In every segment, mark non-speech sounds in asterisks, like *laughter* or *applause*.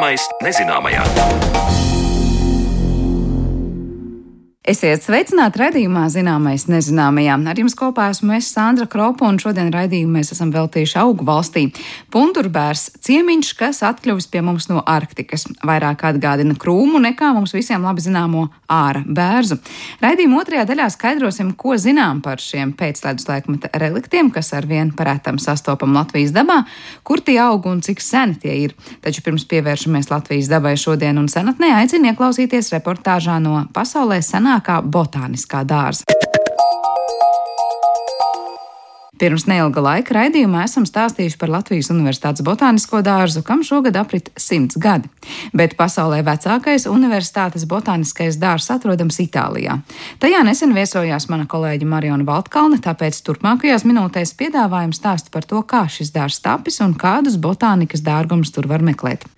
Zināmais nezināmajā. Esiet sveicināti redzējumā, zināmais nezināmajā. Ar jums kopā esmu es Sandra Kropa, un šodien raidījumu mēs esam veltījuši augu valstī. Punturbērs ciemiņš, kas atkļuvis pie mums no Arktikas. Vairāk atgādina krūmu nekā mums visiem labi zināmo āra bērzu. Raidījuma otrajā daļā skaidrosim, ko zinām par šiem pēcledus laikmeta reliktiem, kas ar vien parētam sastopam Latvijas dabā, kur tie aug un cik seni tie ir. Taču pirms pievēršamies Latvijas dabai šodien un senatnē, aicinu ieklausīties reportāžā no pasaulē senāk jaunākā botāniskā dārza. Pirms neilga laika raidījumā esam stāstījuši par Latvijas Universitātes botānisko dārzu, kam šogad aprit simts gadi. Bet pasaulē vecākais universitātes botāniskais dārzs atrodams Itālijā. Tajā nesen viesojās mana kolēģe Mariona Valtkalne, tāpēc turpmākajās minūtēs piedāvājam stāstu par to, kā šis dārzs tapis un kādus botānikas dārgumus tur var meklēt.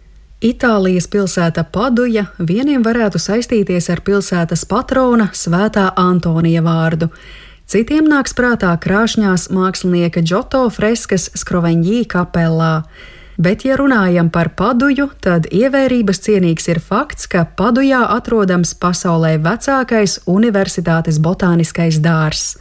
Itālijas pilsēta Paduja vieniem varētu saistīties ar pilsētas patrona Svētā Antonija vārdu. Citiem nāks prātā krāšņās mākslinieka Džoto freskas Skroveņģī kapelā. Bet, ja runājam par paduju, tad ievērības cienīgs ir fakts, ka padujā atrodams pasaulē vecākais universitātes botāniskais dārzs.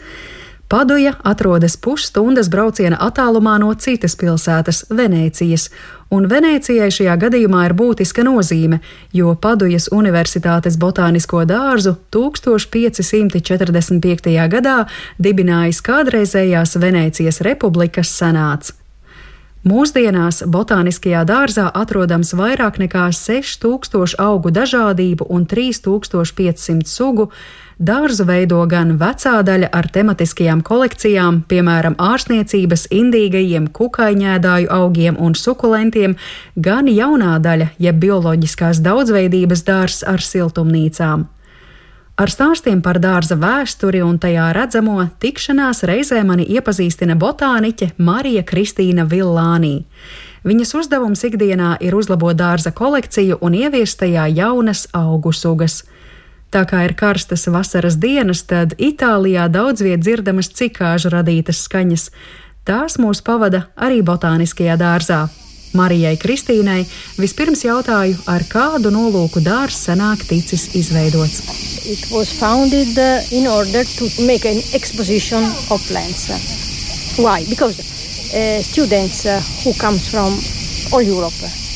Paduja atrodas pusstundas brauciena attālumā no citas pilsētas, Venēcijas, un Venēcijai šajā gadījumā ir būtiska nozīme, jo Padujas Universitātes botānisko dārzu 1545. gadā dibinājis kādreizējās Venēcijas republikas senāts. Mūsdienās botāniskajā dārzā atrodams vairāk nekā 6000 augu dažādību un 3500 sugu, Dārzu veido gan vecā daļa ar tematiskajām kolekcijām, piemēram, ārstniecības, indīgajiem, kukaiņēdāju augiem un sukulentiem, gan jaunā daļa, jeb bioloģiskās daudzveidības dārzs ar siltumnīcām. Ar stāstiem par dārza vēsturi un tajā redzamo tikšanās reizē mani iepazīstina botāniķe Marija Kristīna Villānī. Viņas uzdevums ikdienā ir uzlabot dārza kolekciju un ieviest tajā jaunas augu sugas. Tā kā ir karstas vasaras dienas, tad Itālijā daudz viet dzirdamas cikāžu radītas skaņas. Tās mūs pavada arī botāniskajā dārzā. Marijai Kristīnai vispirms jautāju, ar kādu nolūku dārzs senāk ticis izveidots. Uh. Why? Because uh, students uh, who come from all Europe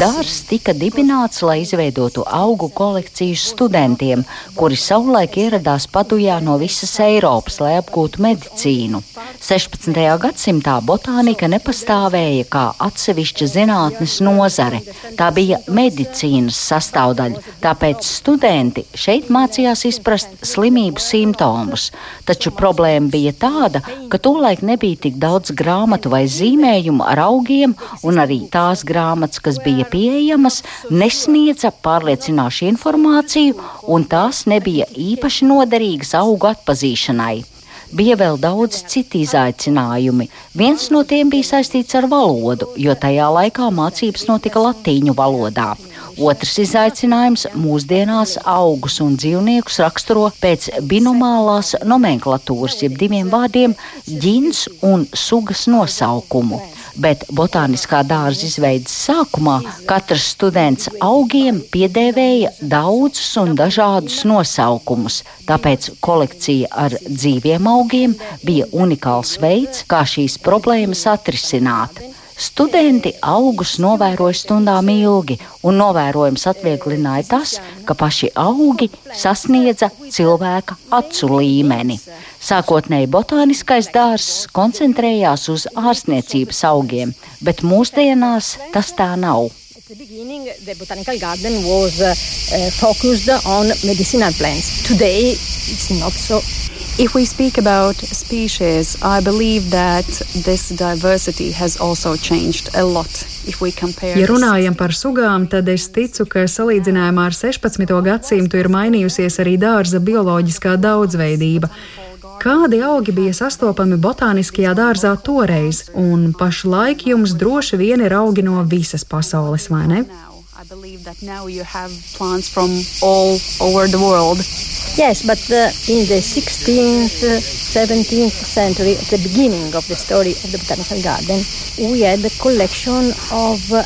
Dārzs tika dibināts, lai izveidotu augu kolekciju studentiem, kuri savulaik ieradās Padujā no visas Eiropas, lai apgūtu medicīnu. 16. gadsimtā botānika nepastāvēja kā atsevišķa zinātnes nozare. Tā bija medicīnas sastāvdaļa, tāpēc studenti šeit mācījās izprast slimību simptomus. Taču problēma bija tāda, ka tolaik nebija tik daudz grāmatu vai zīmējumu ar augiem un arī arī tās grāmatas, kas bija pieejamas, nesniedza pārliecinošu informāciju, un tās nebija īpaši noderīgas augu atpazīšanai. Bija vēl daudz citu izaicinājumu. Viens no tiem bija saistīts ar valodu, jo tajā laikā mācības notika latīņu valodā. Otrs izaicinājums mūsdienās augus un dzīvniekus raksturo pēc binomālās nomenklatūras, jeb diviem vārdiem - ģins un sugas nosaukumu bet botāniskā dārza izveidas sākumā katrs students augiem piedēvēja daudzus un dažādus nosaukumus. Tāpēc kolekcija ar dzīviem augiem bija unikāls veids, kā šīs problēmas atrisināt. Studenti augus novēroja stundām ilgi, un novērojums atvieglināja tas, ka paši augi sasniedza cilvēka acu līmeni. Sākotnēji botāniskais dārzs koncentrējās uz ārstniecības augiem, bet mūsdienās tas tā nav. the beginning, the botanical garden was uh, focused on medicinal plants. Today, it's not so. If we speak about species, I believe that this diversity has also changed a lot. Ja runājam par sugām, tad es ticu, ka salīdzinājumā ar 16. gadsimtu ir mainījusies arī dārza bioloģiskā daudzveidība. Kādi augi bija sastopami botāniskajā dārzā toreiz, un pašlaik jums droši vien ir augi no visas pasaules, vai ne? I believe that now you have plants from all over the world. Yes, but uh, in the 16th, uh, 17th century, at the beginning of the story of the botanical garden, we had a collection of uh,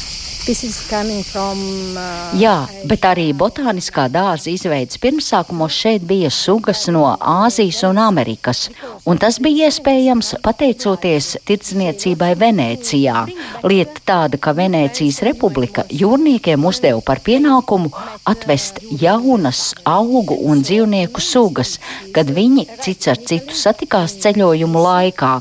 From, uh, Jā, bet arī botāniskā dārza izveidas pirmsākumos šeit bija sugas no Āzijas un Amerikas, un tas bija iespējams pateicoties tirdzniecībai Venēcijā. Lieta tāda, ka Venēcijas republika jūrniekiem uzdeva par pienākumu atvest jaunas augu un dzīvnieku sugas, kad viņi cits ar citu satikās ceļojumu laikā.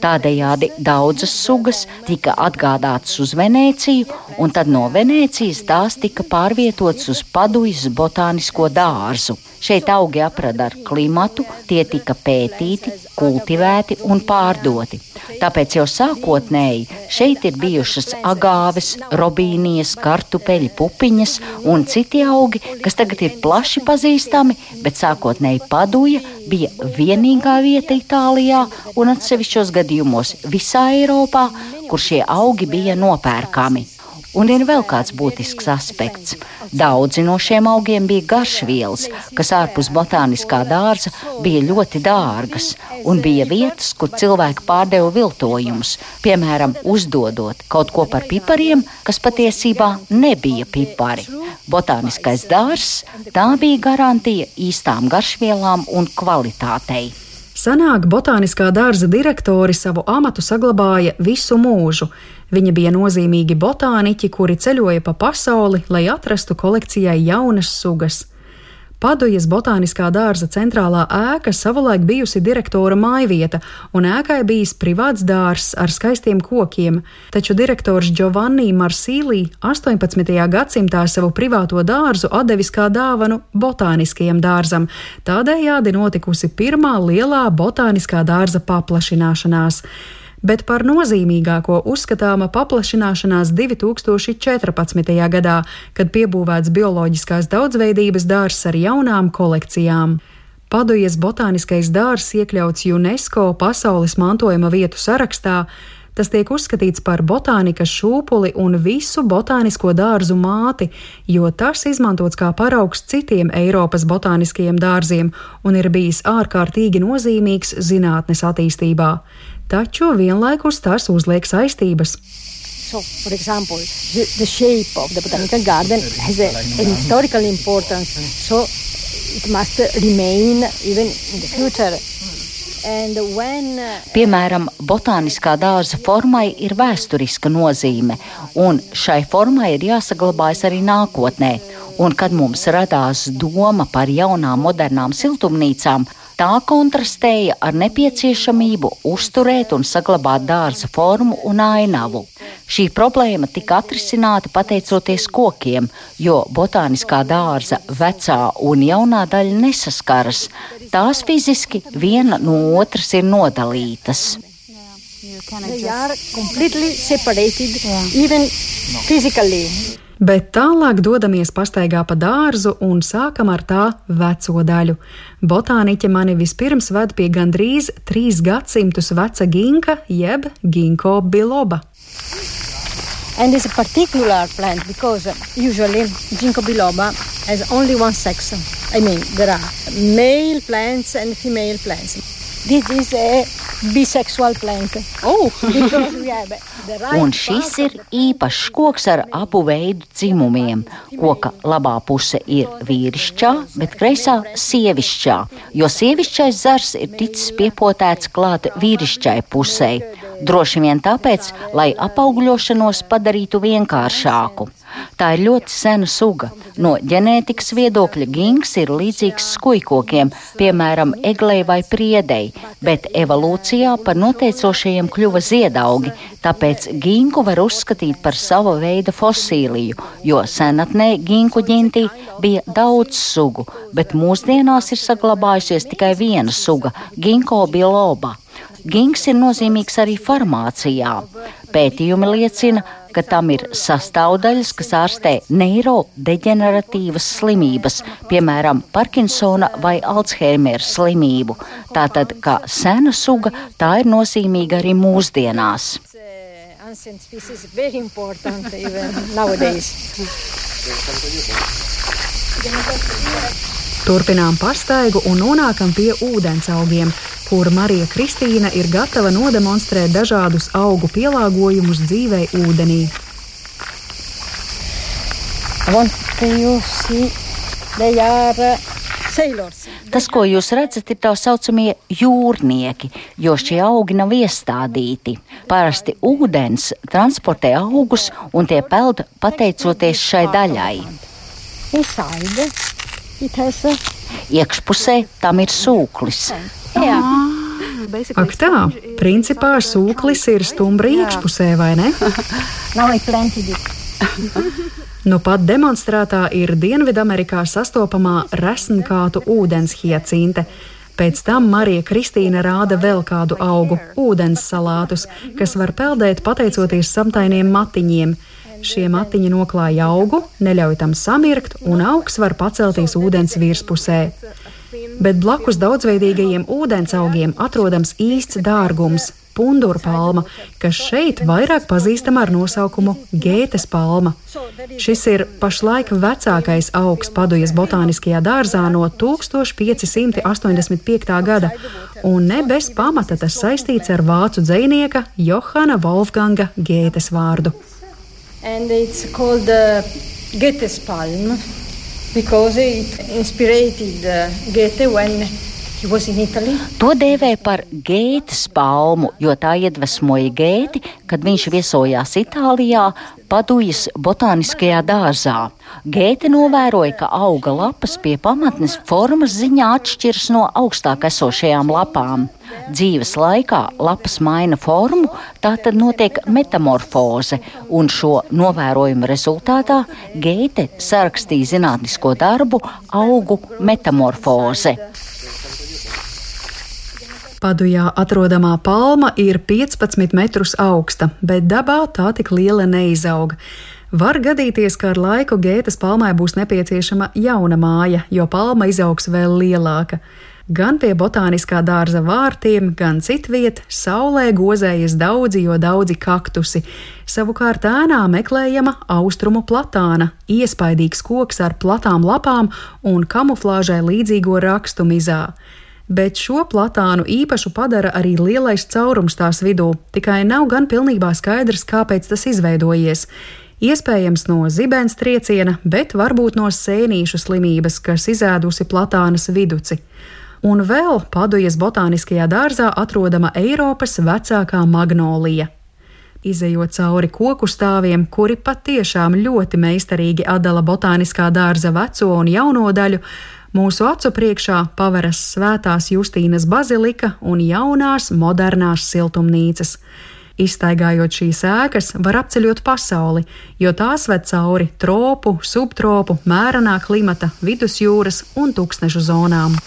Tādējādi daudzas sugas tika atgādātas uz Venēciju, un tad no Venēcijas tās tika pārvietotas uz Padujas botānisko dārzu. Šeit augi aprada ar klimatu, tie tika pētīti, kultivēti un pārdoti. Tāpēc jau sākotnēji šeit ir bijušas agāves, robīnijas, kartupeļu pupiņas un citi augi, kas tagad ir plaši pazīstami, bet sākotnēji paduja bija vienīgā vieta Itālijā un atsevišķos gadījumos visā Eiropā, kur šie augi bija nopērkami. Un ir vēl kāds būtisks aspekts. Daudzi no šiem augiem bija garšvielas, kas ārpus botāniskā dārza bija ļoti dārgas, un bija vietas, kur cilvēki pārdeva viltojumus, piemēram, uzdodot kaut ko par pipariem, kas patiesībā nebija pipari. Botāniskais dārzs tā bija garantija īstām garšvielām un kvalitātei. Sanāk, botāniskā dārza direktori savu amatu saglabāja visu mūžu. Viņa bija nozīmīgi botāniķi, kuri ceļoja pa pasauli, lai atrastu kolekcijai jaunas sugas. Padujas botāniskā dārza centrālā ēka savulaik bijusi direktora mājvieta, un ēkai bijis privāts dārzs ar skaistiem kokiem, taču direktors Giovanni Marsīlī 18. gadsimtā savu privāto dārzu atdevis kā dāvanu botāniskajam dārzam, tādējādi notikusi pirmā lielā botāniskā dārza paplašināšanās bet par nozīmīgāko uzskatāma paplašināšanās 2014. gadā, kad piebūvēts bioloģiskās daudzveidības dārzs ar jaunām kolekcijām. Padujas botāniskais dārzs iekļauts UNESCO pasaules mantojuma vietu sarakstā. Tas tiek uzskatīts par botānikas šūpuli un visu botānisko dārzu māti, jo tas izmantots kā paraugs citiem Eiropas botāniskajiem dārziem un ir bijis ārkārtīgi nozīmīgs zinātnes attīstībā taču vienlaikus tas uzliek saistības. So, for example, the, the shape of the botanical garden has a, an historical importance, so it must remain even in the future. When... Uh, Piemēram, botāniskā dārza formai ir vēsturiska nozīme, un šai formai ir jāsaglabājas arī nākotnē. Un kad mums radās doma par jaunām, modernām siltumnīcām, Tā kontrastēja ar nepieciešamību uzturēt un saglabāt dārza formu un ainavu. Šī problēma tika atrisināta pateicoties kokiem, jo botāniskā dārza vecā un jaunā daļa nesaskaras. Tās fiziski viena no otras ir nodalītas. They are completely separated, even physically bet tālāk dodamies pastaigā pa dārzu un sākam ar tā veco daļu. Botāniķe mani vispirms ved pie gandrīz trīs gadsimtus veca ginka jeb ginko biloba. And it's a particular plant because usually ginkgo biloba has only one sex. I mean, there are male plants and female plants. This is a bisexual plant. Oh. *laughs* Un šis ir īpašs koks ar abu veidu dzimumiem. Koka labā puse ir vīrišķā, bet kreisā sievišķā, jo sievišķais zars ir ticis piepotēts klāt vīrišķai pusē. Droši vien tāpēc, lai apaugļošanos padarītu vienkāršāku. Tā ir ļoti sena suga. No ģenētikas viedokļa gings ir līdzīgs skujkokiem, piemēram, eglei vai priedei, bet evolūcijā par noteicošajiem kļuva ziedaugi, tāpēc ginku var uzskatīt par sava veida fosīliju, jo senatnē ginku ģintī bija daudz sugu, bet mūsdienās ir saglabājusies tikai viena suga - ginko biloba. Gings ir nozīmīgs arī farmācijā. Pētījumi liecina, ka tam ir sastāvdaļas, kas ārstē neirodeģeneratīvas slimības, piemēram, Parkinsona vai Alzheimera slimību. Tātad, kā sena suga, tā ir nozīmīga arī mūsdienās. Turpinām pastaigu un nonākam pie ūdensaugiem, kur Marija Kristīna ir gatava nodemonstrēt dažādus augu pielāgojumus dzīvei ūdenī. Tas, ko jūs redzat, ir tā saucamie jūrnieki, jo šie augi nav iestādīti. Parasti ūdens transportē augus, un tie peld pateicoties šai daļai. Iekšpusē tam ir sūklis. Jā. Ak tā, principā sūklis ir stumbra iekšpusē, vai ne? *laughs* *laughs* Nu pat demonstrētā ir Dienvidamerikā sastopamā resnkātu ūdens hiacinte. Pēc tam Marija Kristīna rāda vēl kādu augu - ūdens salātus, kas var peldēt pateicoties samtainiem matiņiem. Šie matiņi noklāja augu, neļauj tam samirkt, un augs var pacelties ūdens virspusē. Bet blakus daudzveidīgajiem ūdensaugiem atrodams īsts dārgums pundura palma, kas šeit vairāk pazīstama ar nosaukumu Gētes palma. Šis ir pašlaik vecākais augs Padujas botāniskajā dārzā no 1585. gada, un ne bez pamata tas saistīts ar vācu dzinieka Johana Wolfganga Gētes vārdu. And it's called uh, Goethe's palm because it inspired uh, Goethe when To dēvē par gētas palmu, jo tā iedvesmoja gēti, kad viņš viesojās Itālijā, Padujas botāniskajā dārzā. Gēte novēroja, ka auga lapas pie pamatnes formas ziņā atšķiras no augstāk esošajām lapām. Dzīves laikā lapas maina formu, tā tad notiek metamorfoze, un šo novērojumu rezultātā Geite sarakstīja zinātnisko darbu Augu metamorfoze. Padujā atrodamā palma ir 15 metrus augsta, bet dabā tā tik liela neizauga. Var gadīties, ka ar laiku gētas palmai būs nepieciešama jauna māja, jo palma izaugs vēl lielāka. Gan pie botāniskā dārza vārtiem, gan citviet saulē gozējas daudzi, jo daudzi kaktusi. Savukārt ēnā meklējama austrumu platāna, iespaidīgs koks ar platām lapām un kamuflāžai līdzīgo rakstu mizā bet šo platānu īpašu padara arī lielais caurums tās vidū, tikai nav gan pilnībā skaidrs, kāpēc tas izveidojies. Iespējams no zibens trieciena, bet varbūt no sēnīšu slimības, kas izēdusi platānas viduci. Un vēl Padujas botāniskajā dārzā atrodama Eiropas vecākā magnolija. Izejot cauri koku stāviem, kuri patiešām ļoti meistarīgi atdala botāniskā dārza veco un jauno daļu, Mūsu acu priekšā paveras svētās Justīnas bazilika un jaunās, modernās siltumnīcas. Izstaigājot šīs ēkas, var apceļot pasauli, jo tās ved cauri tropu, subtropu, mērenā klimata, vidusjūras un tūkstnešu zonām.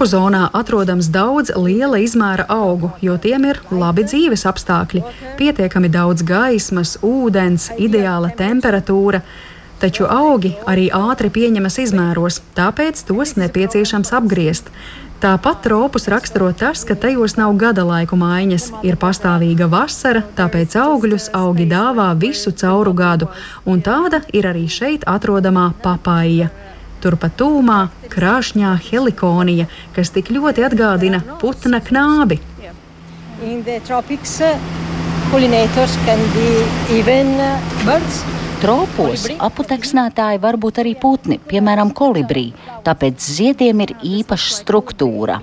Tropu zonā atrodams daudz liela izmēra augu, jo tiem ir labi dzīves apstākļi, pietiekami daudz gaismas, ūdens, ideāla temperatūra. Taču augi arī ātri pieņemas izmēros, tāpēc tos nepieciešams apgriezt. Tāpat tropus raksturo tas, ka tajos nav gada laiku maiņas, ir pastāvīga vasara, tāpēc augļus augi dāvā visu cauru gadu, un tāda ir arī šeit atrodamā papāja. Turpat tūmā krāšņā helikonija, kas tik ļoti atgādina putna knābi. Tropos aputeksnētāji var būt arī putni, piemēram, kolibrī, tāpēc ziediem ir īpaša struktūra.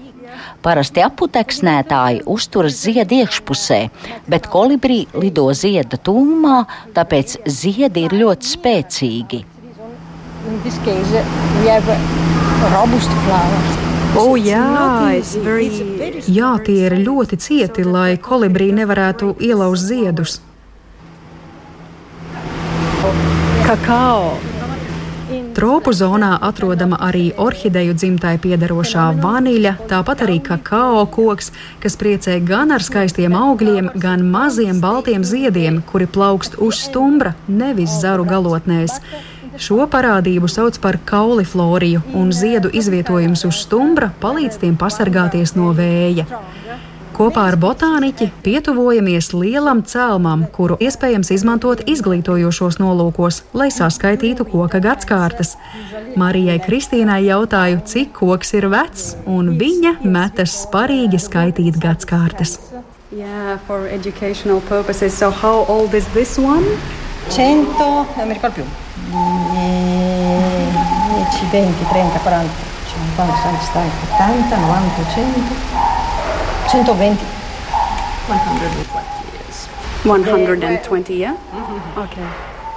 Parasti aputeksnētāji uzturas ziedu iekšpusē, bet kolibrī lido zieda tūmā, tāpēc ziedi ir ļoti spēcīgi in this case we have robust flowers. Oh, jā, very... jā, tie ir ļoti cieti, lai kolibrī nevarētu ielauzt ziedus. Kakao. Tropu zonā atrodama arī orhideju dzimtai piederošā vaniļa, tāpat arī kakao koks, kas priecē gan ar skaistiem augļiem, gan maziem baltiem ziediem, kuri plaukst uz stumbra, nevis zaru galotnēs. Šo parādību sauc par kaulifloriju, un ziedu izvietojums uz stumbra palīdz tiem pasargāties no vēja. Kopā ar botāniķi pietuvojamies lielam cēlmam, kuru iespējams izmantot izglītojošos nolūkos, lai saskaitītu koka gadsimtas. Marijai Kristīnai jautāju, cik koks ir vecs, un viņa metas sparīgi skaitīt gadsimtas. Yeah, for educational purposes. So, how old is this one? 100, non mi ricordo più, 10, 20, 30, 40, 50, 60, 70, 90, 100, 120. 120, yeah? Okay.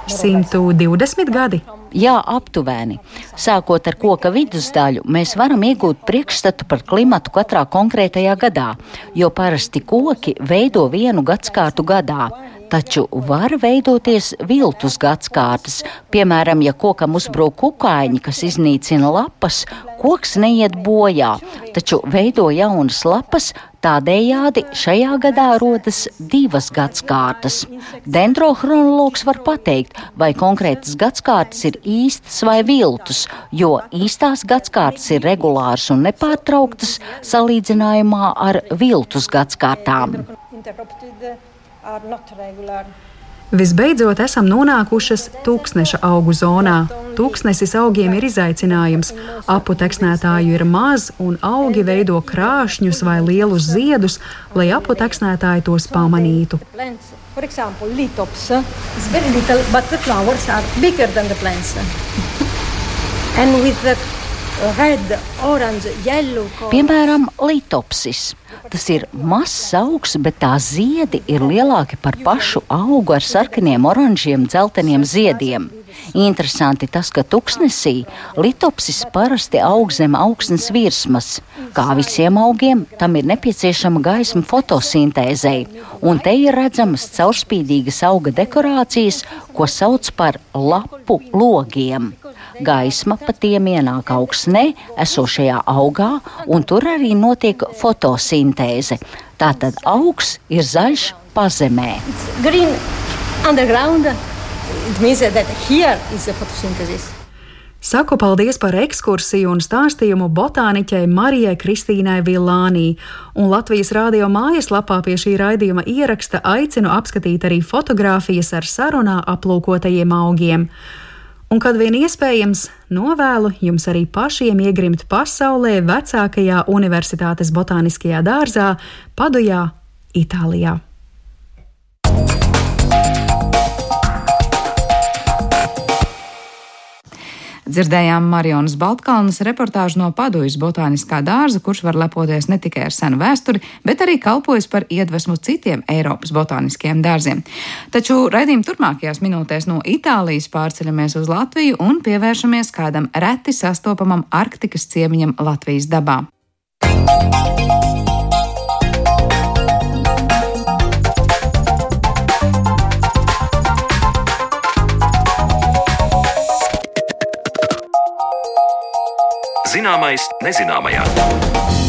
120 gadi. Jā, aptuveni. Sākot ar koka vidusdaļu, mēs varam iegūt priekšstatu par klimatu katrā konkrētajā gadā, jo parasti koki veido vienu gadsimtu gadā. Taču var veidoties viltus gadsimtas. Piemēram, ja kokam uzbrūk kukaiņi, kas iznīcina lapas, koks neiet bojā, taču veido jaunas lapas, Tādējādi šajā gadā rodas divas gadsimtas. Dendrochronologs var pateikt, vai konkrētas gadsimtas ir īstas vai viltus, jo īstās gadsimtas ir regulāras un nepārtrauktas salīdzinājumā ar viltus gadsimtām. Visbeidzot, esam nonākušas tūkstneša augu zonā. Tūkstnesis augiem ir izaicinājums. Apu teksnētāju ir maz, un augi veido krāšņus vai lielus ziedus, lai apu teksnētāji tos pamanītu. For example, lithops is very little, but the flowers are bigger than the plants. and with the red, orange, yellow. Piemēram, litopsis. Tas ir mazs augs, bet tā ziedi ir lielāki par pašu augu ar sarkaniem, oranžiem, dzelteniem ziediem. Interesanti tas, ka tuksnesī litopsis parasti aug zem augsnes virsmas. Kā visiem augiem, tam ir nepieciešama gaisma fotosintēzei, un te ir redzamas caurspīdīgas auga dekorācijas, ko sauc par lapu logiem. Gaisma pa tiem ienāk augsnē, esošajā augā, un tur arī notiek fotosintēze. Tātad augs ir zaļš pazemē. It's green underground. It means that here is the photosynthesis. Saku paldies par ekskursiju un stāstījumu botāniķei Marijai Kristīnai Vilānī, un Latvijas rādio mājaslapā pie šī raidījuma ieraksta aicinu apskatīt arī fotogrāfijas ar sarunā aplūkotajiem augiem. Un, kad vien iespējams, novēlu jums arī pašiem iegrimt pasaulē vecākajā universitātes botāniskajā dārzā Padujā, Itālijā. Dzirdējām Marijas Baltkalnas reportāžu no Padujas botāniskā dārza, kurš var lepoties ne tikai ar senu vēsturi, bet arī kalpojas par iedvesmu citiem Eiropas botāniskiem dārziem. Taču raidījuma turpmākajās minūtēs no Itālijas pārceļamies uz Latviju un pievēršamies kādam reti sastopamam Arktikas ciemiņam Latvijas dabā. Zināmais nezināmajā.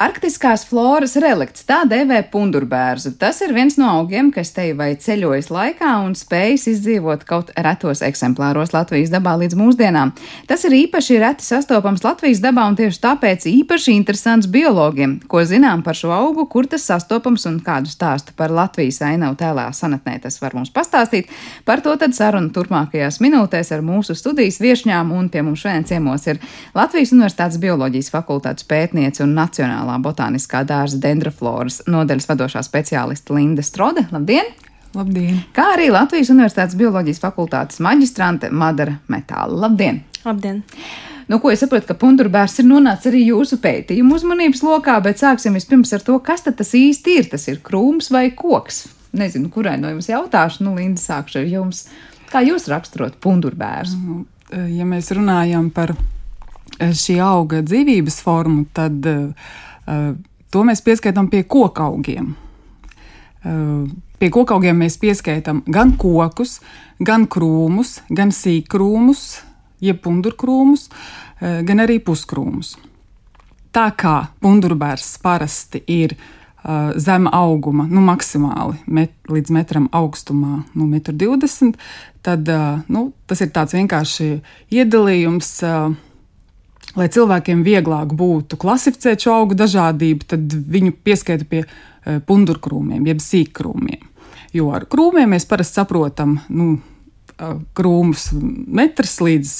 Arktiskās floras relikts tā dēvē pundurbērzu. Tas ir viens no augiem, kas te vai ceļojas laikā un spējas izdzīvot kaut retos eksemplāros Latvijas dabā līdz mūsdienām. Tas ir īpaši reti sastopams Latvijas dabā un tieši tāpēc īpaši interesants biologiem, ko zinām par šo augu, kur tas sastopams un kādu stāstu par Latvijas ainavu tēlā sanatnē tas var mums pastāstīt. Par to tad saruna turpmākajās minūtēs ar mūsu studijas viešņām un pie mums šodien ciemos ir Latvijas Universitātes bioloģijas fakultātes pētniece un nacionāla Nacionālā botāniskā dārza dendrofloras nodaļas vadošā speciāliste Linda Strode. Labdien! Labdien! Kā arī Latvijas Universitātes bioloģijas fakultātes maģistrante Madara Metāla. Labdien! Labdien! Nu, ko es saprotu, ka pundurbērs ir nonācis arī jūsu pētījumu uzmanības lokā, bet sāksim vispirms ar to, kas tas īsti ir. Tas ir krūms vai koks? Nezinu, kurai no jums jautāšu, nu, Linda, sākšu ar jums. Kā jūs raksturot pundurbērs? Ja mēs runājam par eh, šī auga dzīvības formu, tad uh, Eh, to mēs pieskaitām pie kokaugiem. Eh, pie kokaugiem mēs pieskaitām gan kokus, gan krūmus, gan sīkkrūmus, jeb pundurkrūmus, eh, gan arī puskrūmus. Tā kā pundurbērs parasti ir uh, zema auguma, nu, maksimāli met, līdz metram augstumā, nu, 1,20 m, tad uh, nu, tas ir tāds vienkārši iedalījums. Uh, lai cilvēkiem vieglāk būtu klasificēt šo augu dažādību, tad viņu pieskaita pie pundurkrūmiem, jeb sīkkrūmiem. Jo ar krūmiem mēs parasti saprotam nu, krūmus metrs līdz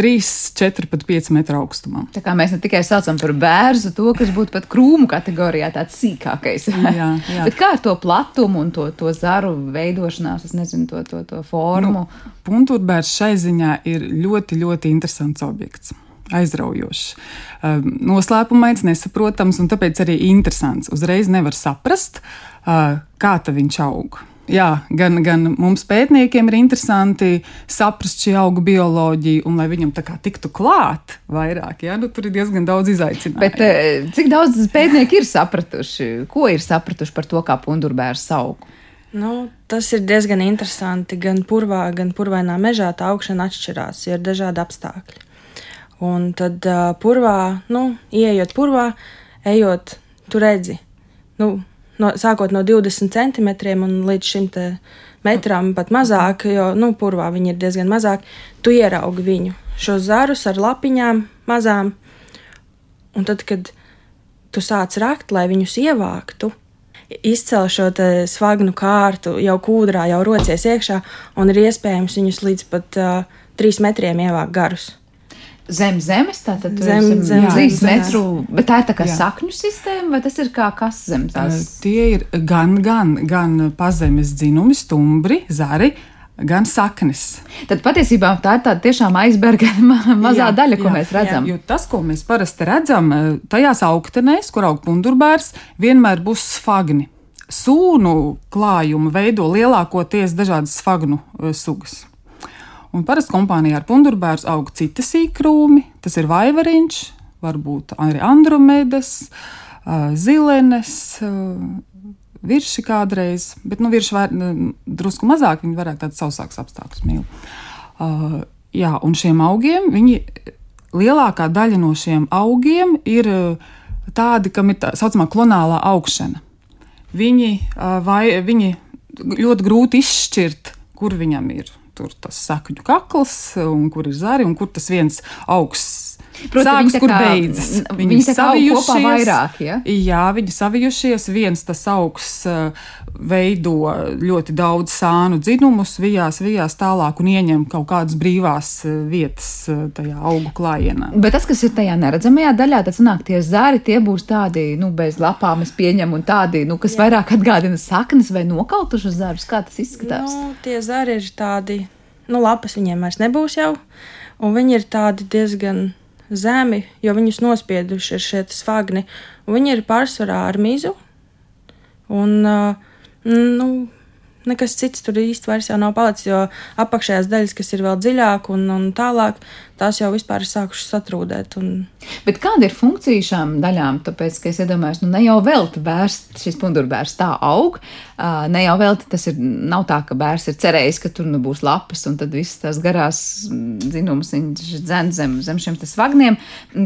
3, 4, pat 5 metru augstumā. Tā kā mēs ne tikai saucam par bērnu, to, kas būtu pat krūmu kategorijā, tāds sīkākais. jā, jā. *laughs* Bet kā ar to platumu un to, to zaru veidošanās, es nezinu, to, to, to formu? Nu, Punturbērs šai ziņā ir ļoti, ļoti interesants objekts aizraujošs, um, noslēpumains, nesaprotams un tāpēc arī interesants. Uzreiz nevar saprast, uh, kā viņš aug. Jā, gan, gan mums pētniekiem ir interesanti saprast šī auga bioloģiju, un lai viņam tā kā tiktu klāt vairāk, jā, nu, tur ir diezgan daudz izaicinājumu. Bet eh, cik daudz pētnieki ir sapratuši, ko ir sapratuši par to, kā pundurbērs aug? Nu, tas ir diezgan interesanti. Gan purvā, gan purvainā mežā tā augšana atšķirās, jo ir dažādi apstākļi. Un tad uh, purvā, nu, ieejot purvā, ejot, tu redzi, nu, no, sākot no 20 centimetriem un līdz šim metram pat mazāk, jo nu, purvā viņi ir diezgan mazāk. Tu ieraugi viņu, šos zarus ar lapiņām mazām, un tad, kad tu sāc rakt, lai viņus ievāktu, izcēl šo svagnu kārtu, jau kūdrā, jau rocies iekšā, un ir iespējams viņus līdz pat uh, trīs metriem ievākt garus zem zemes, tātad zem, zem, trīs metru, bet tā ir tā kā jā. sakņu sistēma, vai tas ir kā kas zem tās? Uh, tie ir gan, gan, gan pazemes dzinumi, stumbri, zari. Gan saknes. Tad patiesībā tā ir tāda tiešām aizberga *laughs* mazā jā, daļa, ko jā, mēs redzam. Jā, jo tas, ko mēs parasti redzam, tajās augtenēs, kur aug pundurbērs, vienmēr būs sfagni. Sūnu klājumu veido lielākoties dažādas sfagnu sugas. Un parasti kompānijā ar pundurbērs aug citi sīkrūmi. Tas ir vaivariņš, varbūt arī andromedas, zilenes, virši kādreiz, bet nu, virši var, drusku mazāk, viņi vairāk tāds sausāks apstākļus mīl. Uh, jā, un šiem augiem, viņi, lielākā daļa no šiem augiem ir tādi, kam ir tā saucamā klonālā augšana. Viņi, uh, vai, viņi ļoti grūti izšķirt, kur viņam ir tur tas sakņu kakls, un kur ir zari, un kur tas viens augsts. Protams, kur beidzas. Viņi, viņi savijušies vairāk. Ja? Jā, viņi savijušies. Viens tas augsts veido ļoti daudz sānu dzinumus, vijās, vijās tālāk un ieņem kaut kādas brīvās uh, vietas uh, tajā augu klājienā. Bet tas, kas ir tajā neredzamajā daļā, tad sanāk tie zari, tie būs tādi, nu, bez lapām es pieņemu, un tādi, nu, kas Jā. vairāk atgādina saknes vai nokautušas zarus. Kā tas izskatās? Nu, tie zari ir tādi nu, lapas viņiem vairs nebūs jau, un viņi ir tādi diezgan zemi, jo viņus nospieduši ir šie svagni, un viņi ir pārsvarā ar mizu, un, nu, nekas cits tur īsti vairs nav palicis, jo apakšējās daļas, kas ir vēl dziļāk un, un tālāk, tās jau vispār ir sākušas satrūdēt. Un... Bet kāda ir funkcija šām daļām? Tāpēc, ka es iedomājos, nu ne jau velti bērns, šis pundurbērs tā aug, ne jau velti tas ir, nav tā, ka bērns ir cerējis, ka tur nu būs lapas un tad visas tās garās dzinumas viņš dzen zem, zem šiem svagniem.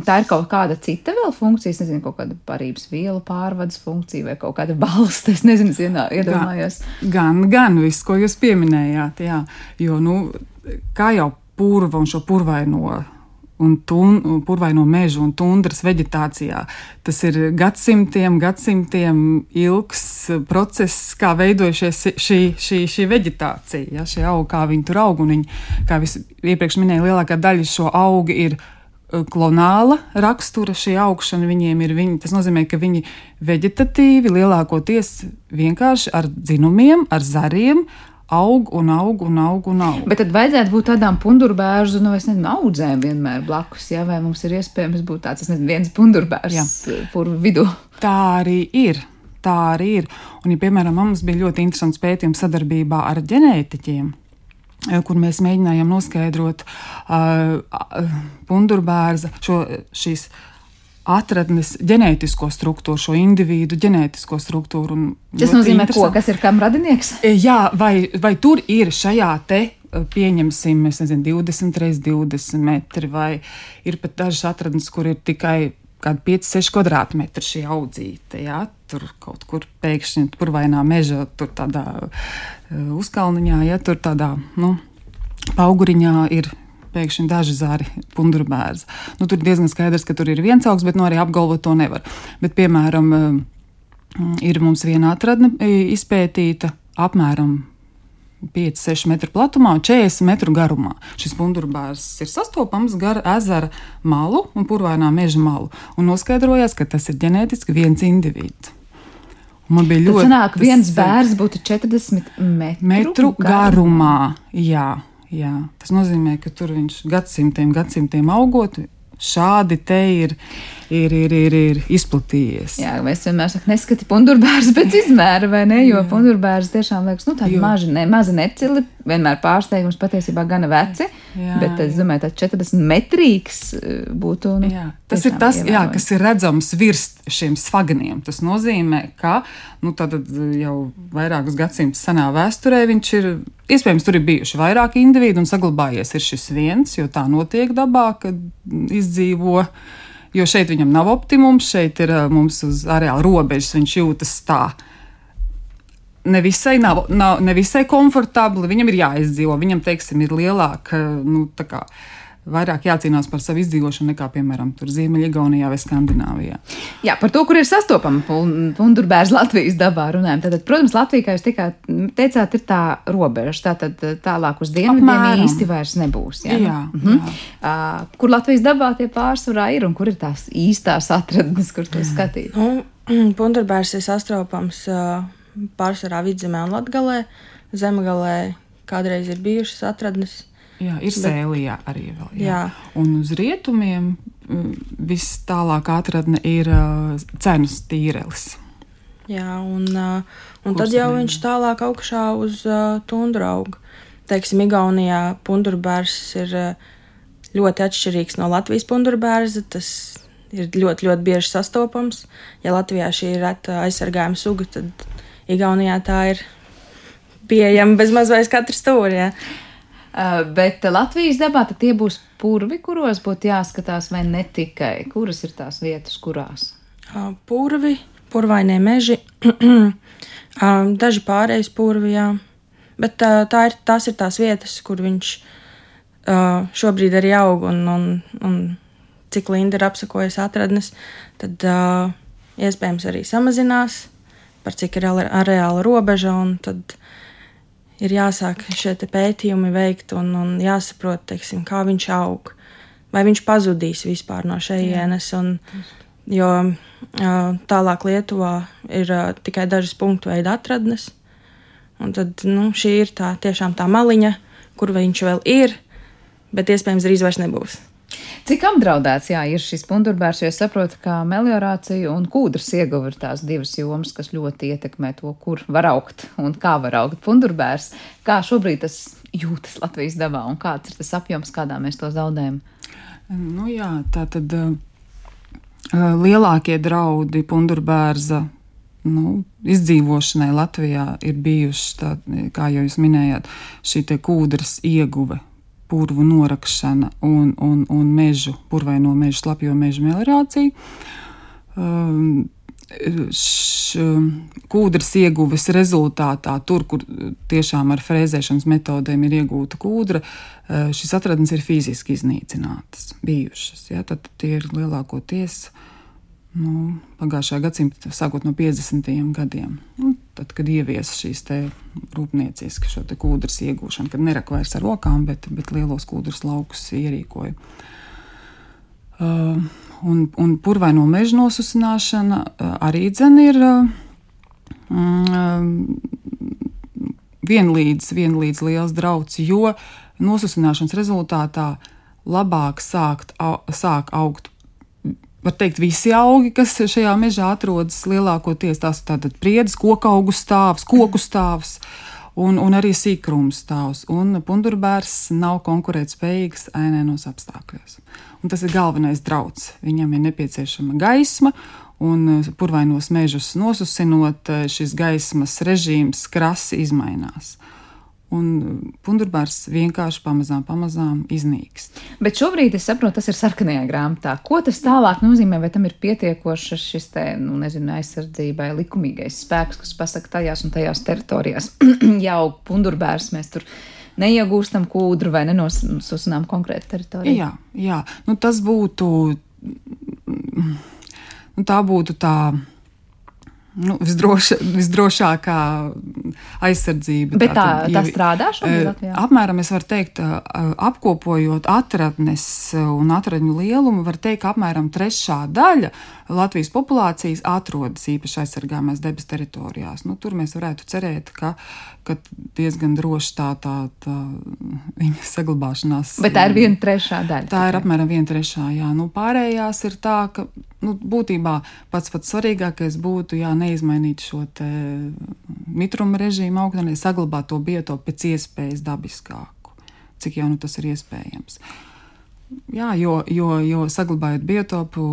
Tā ir kaut kāda cita vēl funkcija, es nezinu, kaut kāda parības vielu pārvades funkcija vai kaut kāda *laughs* balsta, es nezinu, iedomājos. Gan, gan viss, ko jūs pieminējāt, jā, jo, nu, kā jau purva un šo purvaino. Un, tun, un purvaino mežu un tundras vegetācijā. Tas ir gadsimtiem, gadsimtiem ilgs process, kā veidojušies šī, šī, šī vegetācija, ja, šie augi, kā viņi tur aug. Viņi, kā jau iepriekš minēju, lielākā daļa šo augu ir uh, klonāla rakstura, šī augšana viņiem ir. Viņi, tas nozīmē, ka viņi vegetatīvi lielākoties vienkārši ar dzinumiem, ar zariem, aug un aug un aug un aug. Bet tad vajadzētu būt tādām pundurbērzu, nu, es nezinu, audzēm vienmēr blakus, jā, vai mums ir iespējams būt tāds, es nezinu, viens pundurbērs purvu vidū. Tā arī ir. Tā arī ir. Un, ja, piemēram, mums bija ļoti interesants pētījums sadarbībā ar ģenētiķiem, eh, kur mēs mēģinājām noskaidrot uh, pundurbērza šo, šīs atradnes ģenētisko struktūru, šo individu ģenētisko struktūru. Tas nozīmē, ko, kas ir kam radinieks? E, jā, vai, vai tur ir šajā te. E, pieņemsim, nezinu, 20 reizes 20 metri, vai ir pat dažas atradnes, kur ir tikai kādi 5-6 kvadrātmetri šī audzīte. Jā? Tur kaut kur pēkšņi tur vainā meža, tur tādā uh, uzkalniņā, ja tur tādā nu, auguriņā ir pēkšņi daži zari pundurbērza. Nu, tur diezgan skaidrs, ka tur ir viens augs, bet nu, arī apgalvot to nevar. Bet, piemēram, ir mums viena atradne izpētīta apmēram 5-6 metru platumā un 40 metru garumā. Šis pundurbērs ir sastopams gar ezera malu un purvainā meža malu. Un noskaidrojās, ka tas ir ģenētiski viens individs. Man bija ļoti. sanāk, tas, viens eh, bērns būtu 40 metru, metru garumā. Jā, jā, tas nozīmē, ka tur viņš gadsimtiem, gadsimtiem augot, šādi te ir, ir, ir, ir, ir izplatījies. Jā, mēs vienmēr sakām, neskati pundurbērns pēc izmēra, vai ne? Jo pundurbērs tiešām liekas, nu, tādi maži, ne, mazi necili, vienmēr pārsteigums patiesībā gana veci. Jā, bet es domāju, ka 40 metrīgs eh, būtu. Nu, Jā, tas ir tas, jā, kas ir redzams virs šiem svagniem. Tas nozīmē, ka nu, jau vairākus gadsimtus senā vēsturē viņš ir. Iespējams, tur ir bijuši vairāki individi un saglabājies šis viens, jo tā notiek dabā, kad izdzīvo. Jo šeit viņam nav optimums, šeit ir mums uz areāla robežas, viņš jūtas tā. Nevisai, nav, nav, nevisai komfortabli, viņam ir jāizdzīvo. Viņam, teiksim, ir lielāka, nu, tā kā vairāk jācīnās par savu izdzīvošanu nekā, piemēram, Ziemeļgaunijā vai Skandināvijā. Jā, par to, kur ir sastopama pun- pundurbērs Latvijas dabā runājam. Tātad, protams, Latvija, kā jūs tikā teicāt, ir tā robeža. Tātad tālāk uz dienvidiem īsti vairs nebūs. Jā, Jā, Mhm. jā. Uh, kur Latvijas dabā tie pārsvarā ir un kur ir tās īstās atradnes, kur to skatīt? Nu, Pundurbērs ir sastopams ā, pārsvarā vidzemē un latgalē. Zemgalē kādreiz ir bijušas atradnes. Jā, ir sēlijā arī vēl. Jā. Jā. Un uz rietumiem mm, viss tālāk atradne ir uh, cenas tīrelis. Jā, un, ā, un tad jau viņš tālāk augšā uz uh, tundru aug. Teiksim, Igaunijā pundurbērs ir ā, ļoti atšķirīgs no Latvijas pundurbērza. Tas ir ļoti, ļoti bieži sastopams. Ja Latvijā šī ir reta aizsargājuma suga, tad Igaunijā tā ir pieejama bezmaz vai katra stūrī. Uh, bet Latvijas dabā tie būs purvi, kuros būtu jāskatās, vai ne tikai kuras ir tās vietas, kurās. Ā, Purvi, purvainie meži, ā, *clears throat* daži pārējais purvi, jā. Bet ā, tā ir, tās ir tās vietas, kur viņš šobrīd arī aug un, un, un cik Linda ir apsakojusi atradnes, tad iespējams arī samazinās, par cik ir areāla robeža, un tad ir jāsāk šie pētījumi veikt un, un jāsaprot, teiksim, kā viņš aug. Vai viņš pazudīs vispār no šejienes, un, jo tālāk Lietuvā ir tikai dažas punktu veida atradnes. Un tad nu, šī ir tā tiešām tā maliņa, kur viņš vēl ir, bet iespējams drīz vairs nebūs. Cik apdraudēts jā, ir šis pundurbērs, jo es saprotu, ka meliorācija un kūdras ieguva ir tās divas jomas, kas ļoti ietekmē to, kur var augt un kā var augt pundurbērs. Kā šobrīd tas jūtas Latvijas dabā un kāds ir tas apjoms, kādā mēs to zaudējam? Nu, jā, tā tad uh, lielākie draudi pundurbērza nu, izdzīvošanai Latvijā ir bijuši, tā, kā jau jūs minējāt, šī kūdras ieguve. Purvu norakšana un, un, un mežu, purvaino mežu, slapjo mežu meliorācija. Um, kūdras ieguves rezultātā, tur, kur tiešām ar frēzēšanas metodēm ir iegūta kūdra, eh, šīs atradnes ir fiziski iznīcinātas, bijušas. Ja? Tad tie ir lielākoties nu, pagājušā gadsimta, sākot no 50. gadiem. Nu, tad, kad ieviesa šīs te rūpnieciski šo kūdras iegūšanu, kad nerak vairs ar rokām, bet, bet lielos kūdras laukus ierīkoja. Uh, un, un purvaino meža nosusināšana uh, arī dzen ir uh, mm, vienlīdz, vienlīdz liels drauds, jo nosusināšanas rezultātā labāk sākt, au, sāk augt. Var teikt, visi augi, kas šajā mežā atrodas, lielākoties tās ir tātad priedes, koku augu stāvs, koku stāvs un, un arī sīkrums stāvs. Un pundurbērs nav konkurētspējīgs ainēnos apstākļos. Un tas ir galvenais drauds. Viņam ir nepieciešama gaisma, un eh, purvainos mežus nosusinot, eh, šis gaismas režīms krasi izmainās. Un pundurbērs vienkārši pamazām, pamazām iznīkst. Bet šobrīd es saprotu, tas ir sarkanajā grāmatā. Ko tas tālāk nozīmē? Vai tam ir pietiekošs šis te, nu, nezinu, aizsardzībai likumīgais spēks, kas pasaka tajās un tajās teritorijās, *clears throat* jau pundurbērs mēs tur neiegūstam kūdru vai nenosusinām konkrētu teritoriju. Jā, jā. Nu, tas būtu, nu, tā būtu tā nu, visdroša, visdrošākā aizsardzība. Bet tā, tā, tā strādā šobrīd eh? Apmēram es varu teikt, eh, apkopojot atradnes un atradņu lielumu, var teikt, ka apmēram trešā daļa Latvijas populācijas atrodas īpaši aizsargājumās debes teritorijās. Nu, tur mēs varētu cerēt, ka, ka diezgan droši tā, tā, tā viņa saglabāšanās. Bet tā ir viena trešā daļa. Tā ir apmēram viena trešā, jā. Nu, pārējās ir tā, ka nu, būtībā pats pats svarīgākais būtu jā, neizmainīt šo mitruma režīmu augtenē, saglabāt to biotopu pēc iespējas dabiskāku, cik jau nu, tas ir iespējams. Jā, jo, jo, jo saglabājot biotopu,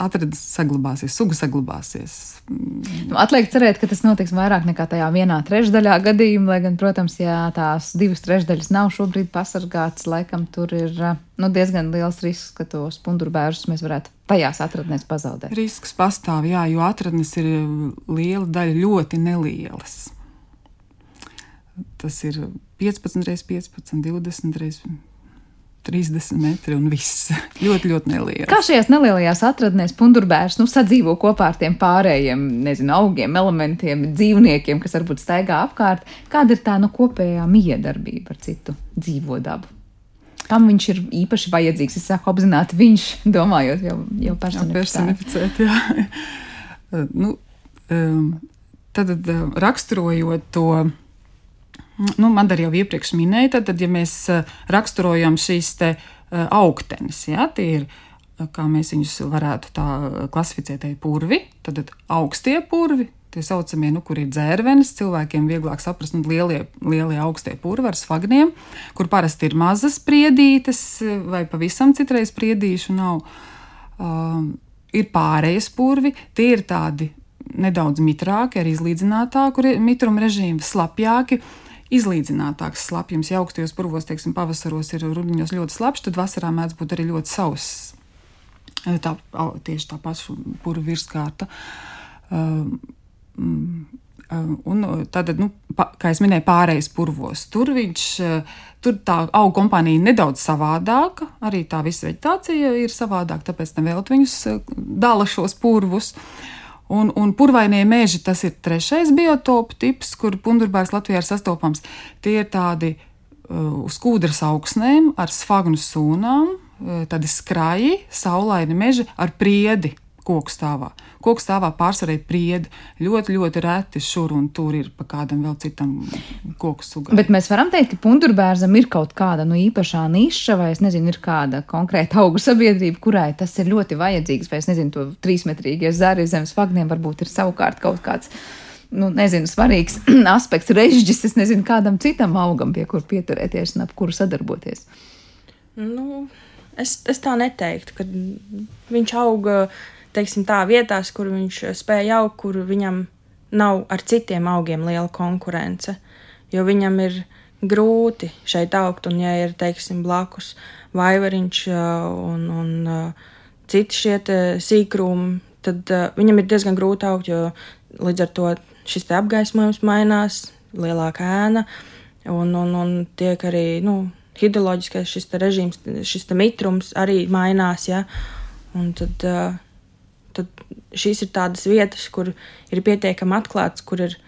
atradas saglabāsies, suga saglabāsies. Nu, atliek cerēt, ka tas notiks vairāk nekā tajā vienā trešdaļā gadījumā, lai gan, protams, ja tās divas trešdaļas nav šobrīd pasargātas, laikam tur ir nu, diezgan liels risks, ka tos pundurbērus mēs varētu tajās atradnēs pazaudēt. Risks pastāv, jā, jo atradnes ir liela daļa ļoti nelielas. Tas ir 15 reizes 15, 20 reizes 30 metri un viss. *laughs* ļoti, ļoti neliels. Kā šajās nelielajās atradnēs pundurbērs nu, sadzīvo kopā ar tiem pārējiem, nezinu, augiem, elementiem, dzīvniekiem, kas varbūt staigā apkārt? Kāda ir tā nu, kopējā miedarbība ar citu dzīvo dabu? Kam viņš ir īpaši vajadzīgs? Es saku apzināti viņš, *laughs* domājot jau, jau personificēt. Jā, *laughs* nu, um, tad, tad raksturojot to nu, man arī jau iepriekš minēja, tad, tad ja mēs eh, raksturojam šīs te eh, augtenes, ja, tie ir, eh, kā mēs viņus varētu tā klasificēt, ir purvi, tad augstie purvi, tie saucamie, nu, kur ir dzērvenes, cilvēkiem vieglāk saprast, nu, lielie, lielie augstie purvi ar svagniem, kur parasti ir mazas priedītes vai pavisam citreiz priedīšu nav. Um, ir pārējais purvi, tie ir tādi nedaudz mitrāki, arī izlīdzinātāki mitruma režīmi, slapjāki, izlīdzinātāks slapjums. Ja augstajos purvos, teiksim, pavasaros ir rudenos ļoti slapjš, tad vasarā mēdz būt arī ļoti sauss. Tā, tieši tā paša purva virskārta. Um, un tad, nu, pa, kā jau minēju, pārējais purvos. Tur viņš, tur tā auga kompānija nedaudz savādāka, arī tā visa vegetācija ir savādāka, tāpēc nevēlt viņus dala šos purvus. Uh, Un, un purvainie meži tas ir trešais biotopu tips, kur pundurbārs Latvijā ir sastopams. Tie ir tādi uh, uz kūdras augsnēm ar sfagnu sūnām, uh, tādi skraji, saulaini meži ar priedi koku stāvā. Koku stāvā pārsvarēja priedi. Ļoti, ļoti reti šur un tur ir pa kādam vēl citam koku sugam. Bet mēs varam teikt, ka pundurbērzam ir kaut kāda nu, īpašā niša, vai es nezinu, ir kāda konkrēta augu sabiedrība, kurai tas ir ļoti vajadzīgs, vai es nezinu, to trīsmetrīgie zari zem svagniem varbūt ir savukārt kaut kāds. Nu, nezinu, svarīgs *clears throat* aspekts, režģis. Es nezinu, kādam citam augam, pie kura pieturēties un ap kuru sadarboties. Nu, es, es tā neteiktu, ka viņš auga teiksim, tā, vietās, kur viņš spēja augt, kur viņam nav ar citiem augiem liela konkurence. Jo viņam ir grūti šeit augt, un ja ir teiksim, blakus vaivariņš un, un citi šie sīkrumi, tad viņam ir diezgan grūti augt, jo līdz ar to šis apgaismojums mainās, lielāka ēna, un, un, un tiek arī nu, hidroloģiskais šis režīms, šis mitrums arī mainās. Ja? Un tad, uh, tad šīs ir tādas vietas, kur ir pietiekami atklāts, kur ir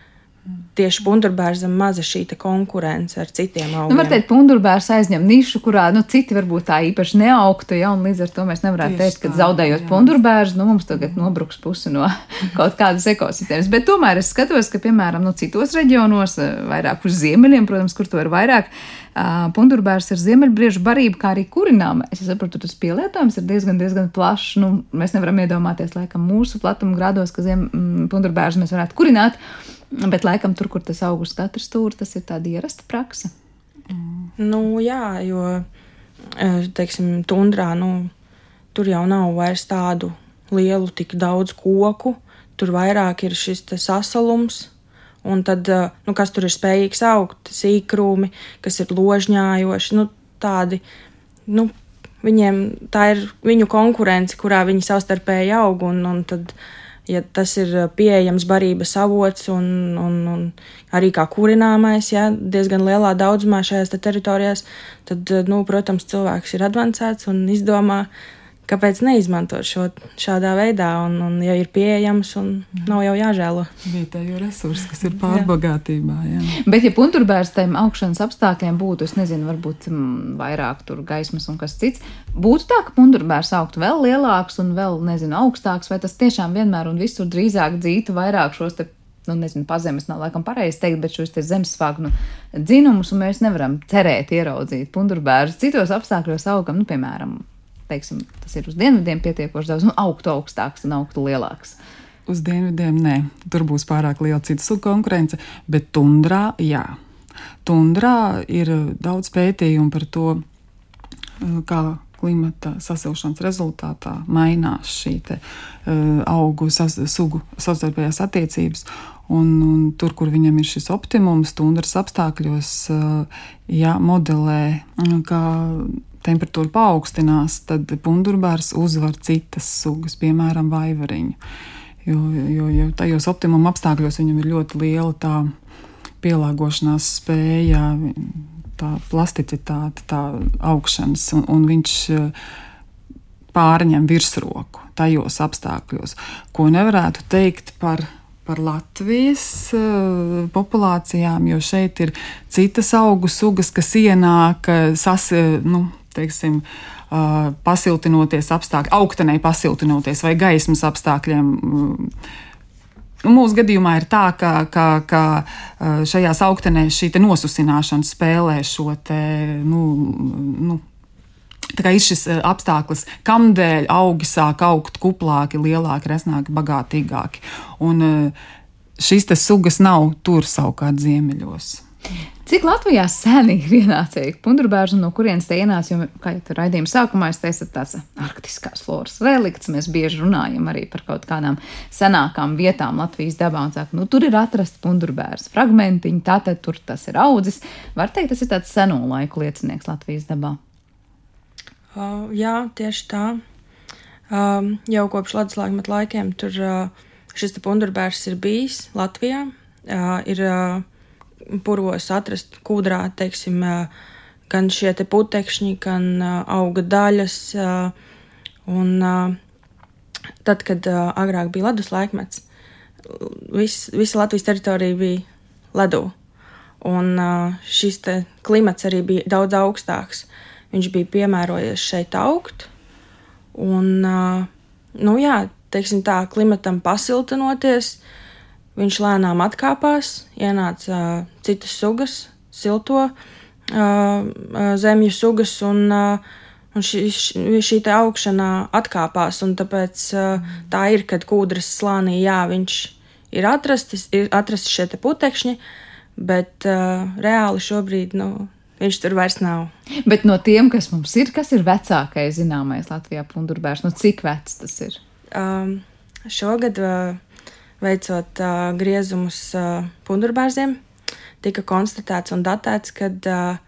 tieši pundurbērzam maza šī konkurence ar citiem augiem. Nu, var teikt, pundurbērs aizņem nišu, kurā nu, citi varbūt tā īpaši neaugtu, ja, un līdz ar to mēs nevarētu teikt, ka zaudējot pundurbērzu, nu, mums tagad nobruks pusi no *laughs* kaut kādas ekosistēmas. Bet tomēr es skatos, ka, piemēram, nu, citos reģionos, vairāk uz ziemeļiem, protams, kur to ir vairāk, pundurbērs ir ziemeļbriežu barība, kā arī kurināma. Es saprotu, tas pielietojums ir diezgan, diezgan plašs. Nu, mēs nevaram iedomāties, laikam, mūsu platuma grādos, ka ziem, pundurbērs mēs varētu kurināt. Bet, laikam, tur, kur tas aug uz katra stūra, tas ir tāda ierasta praksa. Mm. Nu, jā, jo, teiksim, tundrā, nu, tur jau nav vairs tādu lielu, tik daudz koku. Tur vairāk ir šis sasalums, Un tad, nu, kas tur ir spējīgs augt, sīkrūmi, kas ir ložņājoši, nu, tādi, nu, viņiem tā ir viņu konkurence, kurā viņi savstarpēji aug, un, un tad ja tas ir pieejams barības avots un, un, un arī kā kurināmais, ja, diezgan lielā daudzumā šajās te teritorijās, tad, nu, protams, cilvēks ir advancēts un izdomā, kāpēc neizmantot šo šādā veidā, un, un ja ir pieejams, un nav jau jāžēlo. Vietējo resursu, kas ir pārbagātībā. Jā. Bet, ja punturbērs tiem augšanas apstākļiem būtu, es nezinu, varbūt m, vairāk tur gaismas un kas cits, būtu tā, ka punturbērs augtu vēl lielāks un vēl, nezinu, augstāks, vai tas tiešām vienmēr un visur drīzāk dzītu vairāk šos te nu, nezinu, pazemes nav laikam pareizi teikt, bet šos zemesvāgnu dzinumus, un mēs nevaram cerēt ieraudzīt pundurbērus. Citos apstākļos augam, nu, piemēram, teiksim, tas ir uz dienvidiem pietiekoši daudz, nu, augtu augstāks un augtu lielāks. Uz dienvidiem nē, tur būs pārāk liela citu sugu konkurence, bet tundrā jā. Tundrā ir daudz pētījumu par to, kā klimata sasilšanas rezultātā mainās šī te, uh, augu sas, sugu savstarpējās attiecības. Un, un tur, kur viņam ir šis optimums, tundras apstākļos, uh, ja modelē, kā temperatūra paaugstinās, tad pundurbārs uzvar citas sugas, piemēram, vaivariņu. Jo, jo, jo tajos optimuma apstākļos viņam ir ļoti liela tā pielāgošanās spēja, tā plasticitāte, tā augšanas, un, un viņš pārņem virsroku tajos apstākļos, ko nevarētu teikt par par Latvijas uh, populācijām, jo šeit ir citas augu sugas, kas ienāk, sas, nu, teiksim, uh, pasiltinoties apstākļiem, augtenē pasiltinoties vai gaismas apstākļiem. Nu, mūsu gadījumā ir tā, ka, ka, ka šajās augtenēs šī nosusināšana spēlē šo te, nu, nu, ir šis apstākļus, kamdēļ augi sāk augt kuplāki, lielāki, resnāki, bagātīgāki. Un šīs sugas nav tur savukārt ziemeļos. Cik Latvijā seni ir ienācēji pundurbērns un no kurienes tie ienāca? Jo, kā jau raidījuma sākumā es teicu, tāds arktiskās floras relikts. Mēs bieži runājam arī par kaut kādām senākām vietām Latvijas dabā un saka, nu tur ir atrasts pundurbērns fragmentiņi, tātad tur tas ir audzis. Var teikt, tas ir tāds seno laiku liecinieks Latvijas dabā. Uh, jā, tieši tā. Um, jau kopš Latvijas laikiem tur uh, šis pundurbērs ir bijis Latvijā. Uh, ir, uh, purvos atrast kūdrā, teiksim, gan šie te putekšņi, gan auga daļas. Un tad, kad agrāk bija ledus laikmets, vis, visa Latvijas teritorija bija ledū. Un šis klimats arī bija daudz augstāks. Viņš bija piemērojies šeit augt. Un, nu jā, teiksim tā, klimatam pasiltinoties, uh, Viņš lēnām atkāpās, ienāca uh, citas sugas, silto uh, zemju sugas, un, uh, un šī, šī te augšana atkāpās. Tāpēc uh, tā ir, kad kūdras slānī, jā, viņš ir atrastis, ir atrasti šie putekšņi, bet uh, reāli šobrīd, nu, viņš tur vairs nav. Bet no tiem, kas mums ir, kas ir vecākais zināmais Latvijā pundurbērs, nu cik vecs tas ir? Um, šogad uh, veicot uh, griezumus uh, pundurbārziem, tika konstatēts un datēts, ka uh,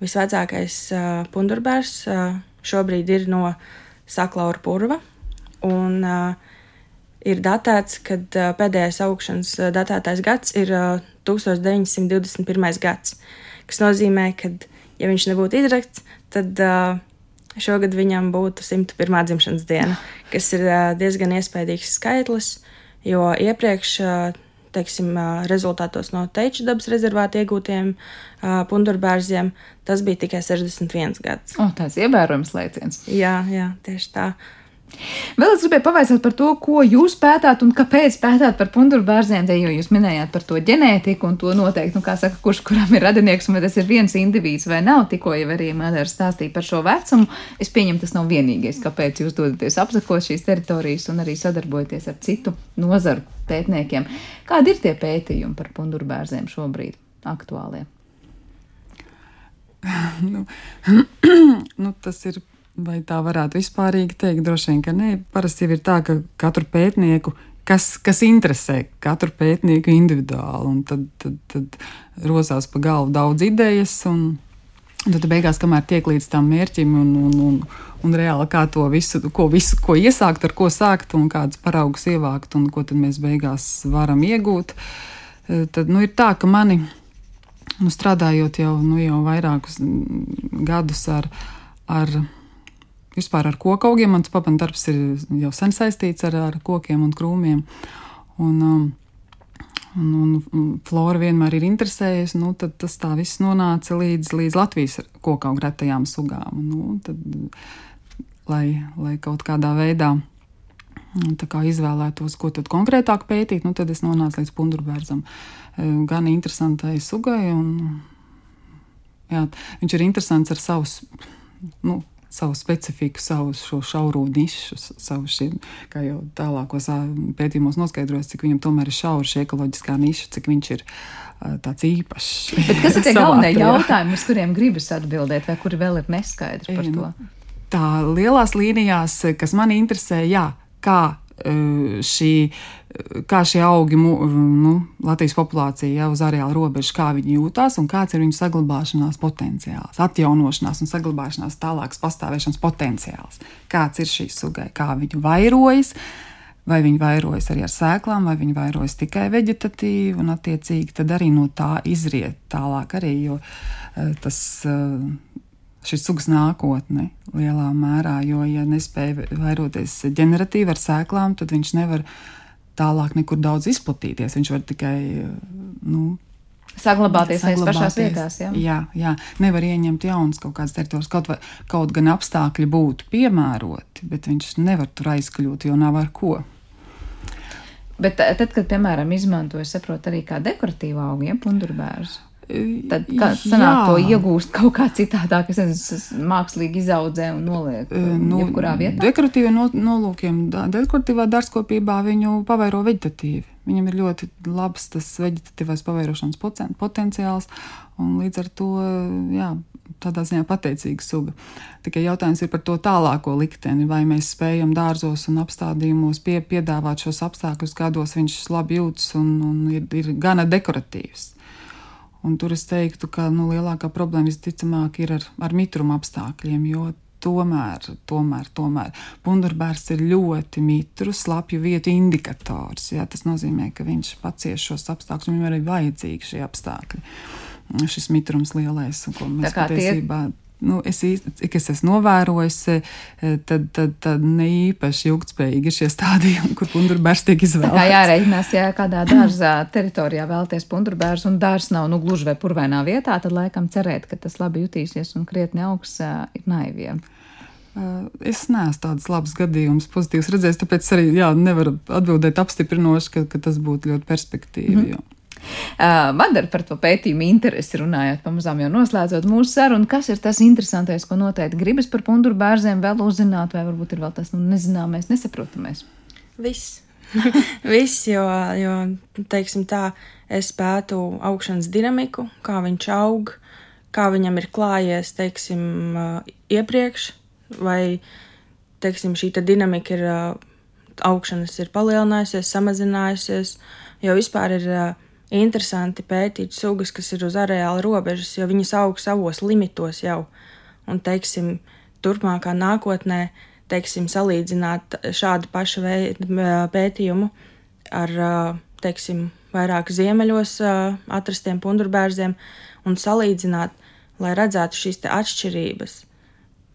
visvecākais uh, pundurbārs uh, šobrīd ir no saklaura purva. Un, uh, ir datēts, ka uh, pēdējais augšanas uh, datētais gads ir uh, 1921. gads, kas nozīmē, ka, ja viņš nebūtu izrakts, tad uh, šogad viņam būtu 101. dzimšanas diena, kas ir uh, diezgan iespaidīgs skaitlis. Jo iepriekš, teiksim, rezultātos no teču dabas rezervāta iegūtiem pundurbērziem, tas bija tikai 61 gads. O, tāds ievērojams lēciens. Jā, jā, tieši tā. Vēl es gribēju pavaicāt par to, ko jūs pētāt un kāpēc pētāt par punduru bērniem. Jau jūs minējāt par to ģenētiku un to noteikti, nu, kā saka, kurš kuram ir radinieks, vai tas ir viens indivīds vai nav. Tikko jau arī Madara stāstīja par šo vecumu. Es pieņemu, tas nav vienīgais, kāpēc jūs dodaties apsakot šīs teritorijas un arī sadarbojaties ar citu nozaru pētniekiem. Kādi ir tie pētījumi par punduru bērniem šobrīd aktuālie? nu, *clears throat* nu, tas ir Vai tā varētu vispārīgi teikt? Droši vien, ka nē. Parasti jau ir tā, ka katru pētnieku, kas, kas interesē katru pētnieku individuāli, un tad, tad, tad rozās pa galvu daudz idejas. Un, tad beigās, kamēr tiek līdz tam mērķim un, un, un, un reāli kā to visu, ko, visu, ko iesākt, ar ko sākt un kādas paraugus ievākt un ko tad mēs beigās varam iegūt, eh, tad nu, ir tā, ka mani, nu, strādājot jau, nu, jau vairākus gadus ar, ar vispār ar kokaugiem, mans papana darbs ir jau sen saistīts ar, ar kokiem un krūmiem. Un, um, un, un, flora vienmēr ir interesējusi, nu, tad tas tā viss nonāca līdz, līdz Latvijas koku gretajām sugām. Nu, tad, lai, lai kaut kādā veidā nu, kā izvēlētos, ko tad konkrētāk pētīt, nu, tad es nonācu līdz pundurbērzam. E, gan interesantai sugai, un jā, viņš ir interesants ar savus. Nu, savu specifiku, savu šo šauro nišu, savu šiem, kā jau tālākos pētījumos noskaidrots, cik viņam tomēr ir šaura šī ekoloģiskā niša, cik viņš ir tāds īpašs. Bet kas ir tie *laughs* galvenie jautājumi, uz kuriem gribas atbildēt, vai kuri vēl ir neskaidri par to? Tā lielās līnijās, kas man interesē, jā, kā šī, kā šie augi, nu, Latvijas populācija jau uz areāla robežas, kā viņi jūtas un kāds ir viņu saglabāšanās potenciāls, atjaunošanās un saglabāšanās tālākas pastāvēšanas potenciāls. Kāds ir šī sugai, kā viņi vairojas. Vai viņi vairojas arī ar sēklām, vai viņi vairojas tikai vegetatīvi, un attiecīgi tad arī no tā izriet tālāk arī, jo tas šis sugas nākotne lielā mērā, jo, ja nespēja vairoties ģeneratīvi ar sēklām, tad viņš nevar tālāk nekur daudz izplatīties. Viņš var tikai, nu, Saglabāties aiz pašās vietās. Jā. jā, jā, nevar ieņemt jaunas kaut kādas teritorijas. Kaut, vai, kaut gan apstākļi būtu piemēroti, bet viņš nevar tur aizkļūt, jo nav ar ko. Bet tad, kad, piemēram, izmantoja, saprot, arī kā dekoratīvu augiem, pundurbērzu. Tad sanāk to iegūst kaut kā citādāk, es nezinu, mākslīgi izaudzē un noliek nu, jebkurā vietā? Dekoratīviem no, nolūkiem, dekoratīvā dārzkopībā viņu pavairo vegetatīvi. Viņam ir ļoti labs tas vegetatīvais pavairošanas potenciāls, un līdz ar to, jā, tādā ziņā pateicīga suga. Tikai jautājums ir par to tālāko likteni, vai mēs spējam dārzos un apstādījumos pie, piedāvāt šos apstākļus, kādos viņš labi jūtas un, un ir, ir gana dekoratīvs. Un tur es teiktu, ka nu, lielākā problēma visticamāk ir ar, ar mitruma apstākļiem, jo tomēr, tomēr, tomēr pundurbērs ir ļoti mitrus, slapju vietu indikators. Jā, tas nozīmē, ka viņš pacieš šos apstākļus, viņam arī vajadzīgi šie apstākļi. Šis mitrums lielais, ko mēs patiesībā. Tie nu, es cik es esmu novērojis, e, tad, tad, tad ne īpaši ilgspējīgi ir šie stādījumi, kur pundurbērs tiek izvēlēts. Tā jāreikinās, ja kādā dārzā teritorijā vēlties pundurbērs un dārs nav nu, gluži vai purvainā vietā, tad laikam cerēt, ka tas labi jutīsies un krietni augs, e, ir naiviem. Es neesmu tādas labas gadījumus pozitīvas redzējis, tāpēc arī jā, nevaru atbildēt apstiprinoši, ka, ka tas būtu ļoti perspektīvi. Mm -hmm. Uh, man ir par to pētījumu interesi runājot, pamazām jau noslēdzot mūsu sarunu. Kas ir tas interesantais, ko noteikti gribas par punduru bērzēm vēl uzzināt, vai varbūt ir vēl tas nu, nezināmais, nesaprotamais? Viss. *laughs* Viss, jo, jo, teiksim tā, es pētu augšanas dinamiku, kā viņš aug, kā viņam ir klājies, teiksim, iepriekš, vai, teiksim, šī dinamika ir augšanas ir palielinājusies, samazinājusies, jo vispār ir interesanti pētīt sugas, kas ir uz areāla robežas, jo viņas aug savos limitos jau. Un, teiksim, turpmākā nākotnē, teiksim, salīdzināt šādu pašu pētījumu ar, teiksim, vairāk ziemeļos atrastiem pundurbērziem un salīdzināt, lai redzētu šīs atšķirības.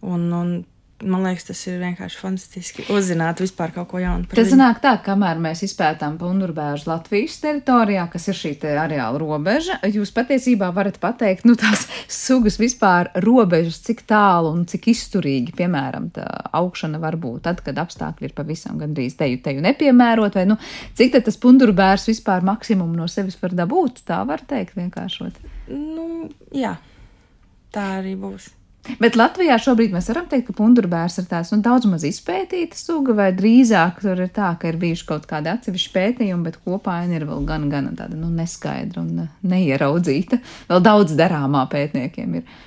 Un, un Man liekas, tas ir vienkārši fantastiski uzzināt vispār kaut ko jaunu. Tas sanāk tā, kamēr mēs izpētām pundurbēžu Latvijas teritorijā, kas ir šī areāla robeža, jūs patiesībā varat pateikt, nu tās sugas vispār robežas, cik tālu un cik izturīgi, piemēram, tā augšana var būt tad, kad apstākļi ir pavisam gandrīz teju, teju nepiemērot, vai nu, cik tad tas pundurbērs vispār maksimumu no sevis var dabūt, tā var teikt vienkāršot. Nu, jā, tā arī būs. Bet Latvijā šobrīd mēs varam teikt, ka pundurbērs ir tāds nu, daudz maz izpētīta suga, vai drīzāk tur ir tā, ka ir bijuši kaut kādi atsevišķi pētījumi, bet kopā ir vēl gan, gan tāda nu, neskaidra un neieraudzīta. Vēl daudz darāmā pētniekiem ir.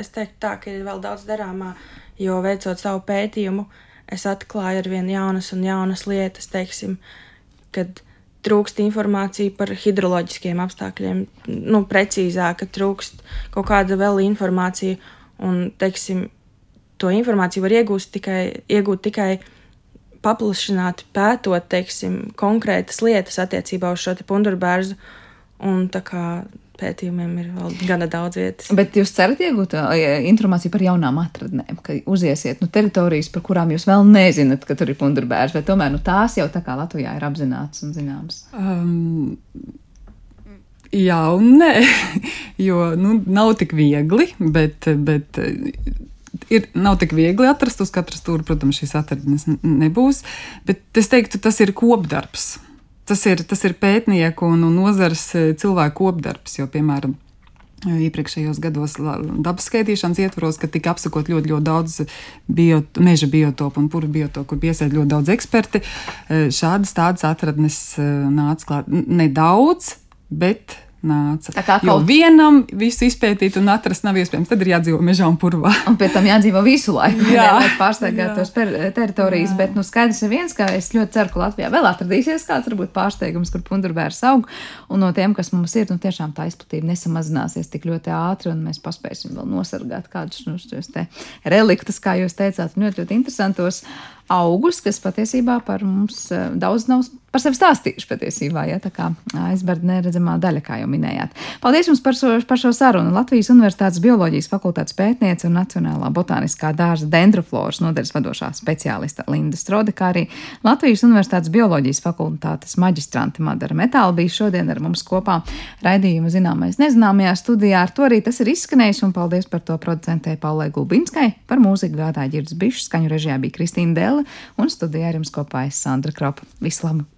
Es teiktu tā, ka ir vēl daudz darāmā, jo veicot savu pētījumu, es atklāju ar vien jaunas un jaunas lietas, teiksim, kad trūkst informācija par hidroloģiskiem apstākļiem, nu, precīzāk, ka trūkst kaut kāda vēl informācija, un, teiksim, to informāciju var iegūt tikai, iegūt tikai paplašināt, pētot, teiksim, konkrētas lietas attiecībā uz šo te pundurbērzu, un tā kā pētījumiem ir vēl gana daudz vietas. Bet jūs cerat iegūt informāciju par jaunām atradnēm, ka uziesiet nu, teritorijas, par kurām jūs vēl nezināt, ka tur ir pundurbērs, vai tomēr nu, tās jau tā kā Latvijā ir apzināts un zināmas? Um, jā un nē, *laughs* jo nu, nav tik viegli, bet. bet Ir, nav tik viegli atrast, uz katras stūra, protams, šīs atradnes nebūs, bet es teiktu, tas ir kopdarbs tas ir, tas ir pētnieku un, nozares e, cilvēku kopdarbs, jo, piemēram, e, iepriekšējos gados dabas skaitīšanas ietvaros, kad tika apsakot ļoti, ļoti daudz bio, meža biotopu un puru biotopu, kur piesaistīt ļoti daudz eksperti. E, šādas tādas atradnes nāca klāt nedaudz, bet nāca. Tā kā kaut... Jo vienam visu izpētīt un atrast nav iespējams. Tad ir jādzīvo mežā un purvā. Un pēc tam jādzīvo visu laiku, jā. lai pārsteigtu tos teritorijas. Jā. Bet nu, skaidrs ir viens, ka es ļoti ceru, ka Latvijā vēl atradīsies kāds varbūt pārsteigums, kur pundurbērs aug. Un no tiem, kas mums ir, nu tiešām tā izplatība nesamazināsies tik ļoti ātri, un mēs paspēsim vēl nosargāt kādus nu, reliktus, kā jūs teicāt, ļoti, ļoti interesantos augus, kas patiesībā par mums eh, daudz nav par sevi stāstījuši patiesībā, ja tā kā aizbērta neredzamā daļa, kā jau minējāt. Paldies jums par šo, par šo sarunu. Latvijas Universitātes bioloģijas fakultātes pētniece un Nacionālā botāniskā dārza dendrofloras nodaļas vadošā speciālista Linda Strode, kā arī Latvijas Universitātes bioloģijas fakultātes maģistrante Madara Metāla bija šodien ar mums kopā raidījuma zināmais nezināmajā studijā. Ar to arī tas ir izskanējis un paldies par to producentē Paulai Gulbinskai. Par mūziku gādāja Girds Bišs, skaņu režijā bija Kristīna Dēle un studijā ar jums kopā es Sandra Kropa. Vislabāk!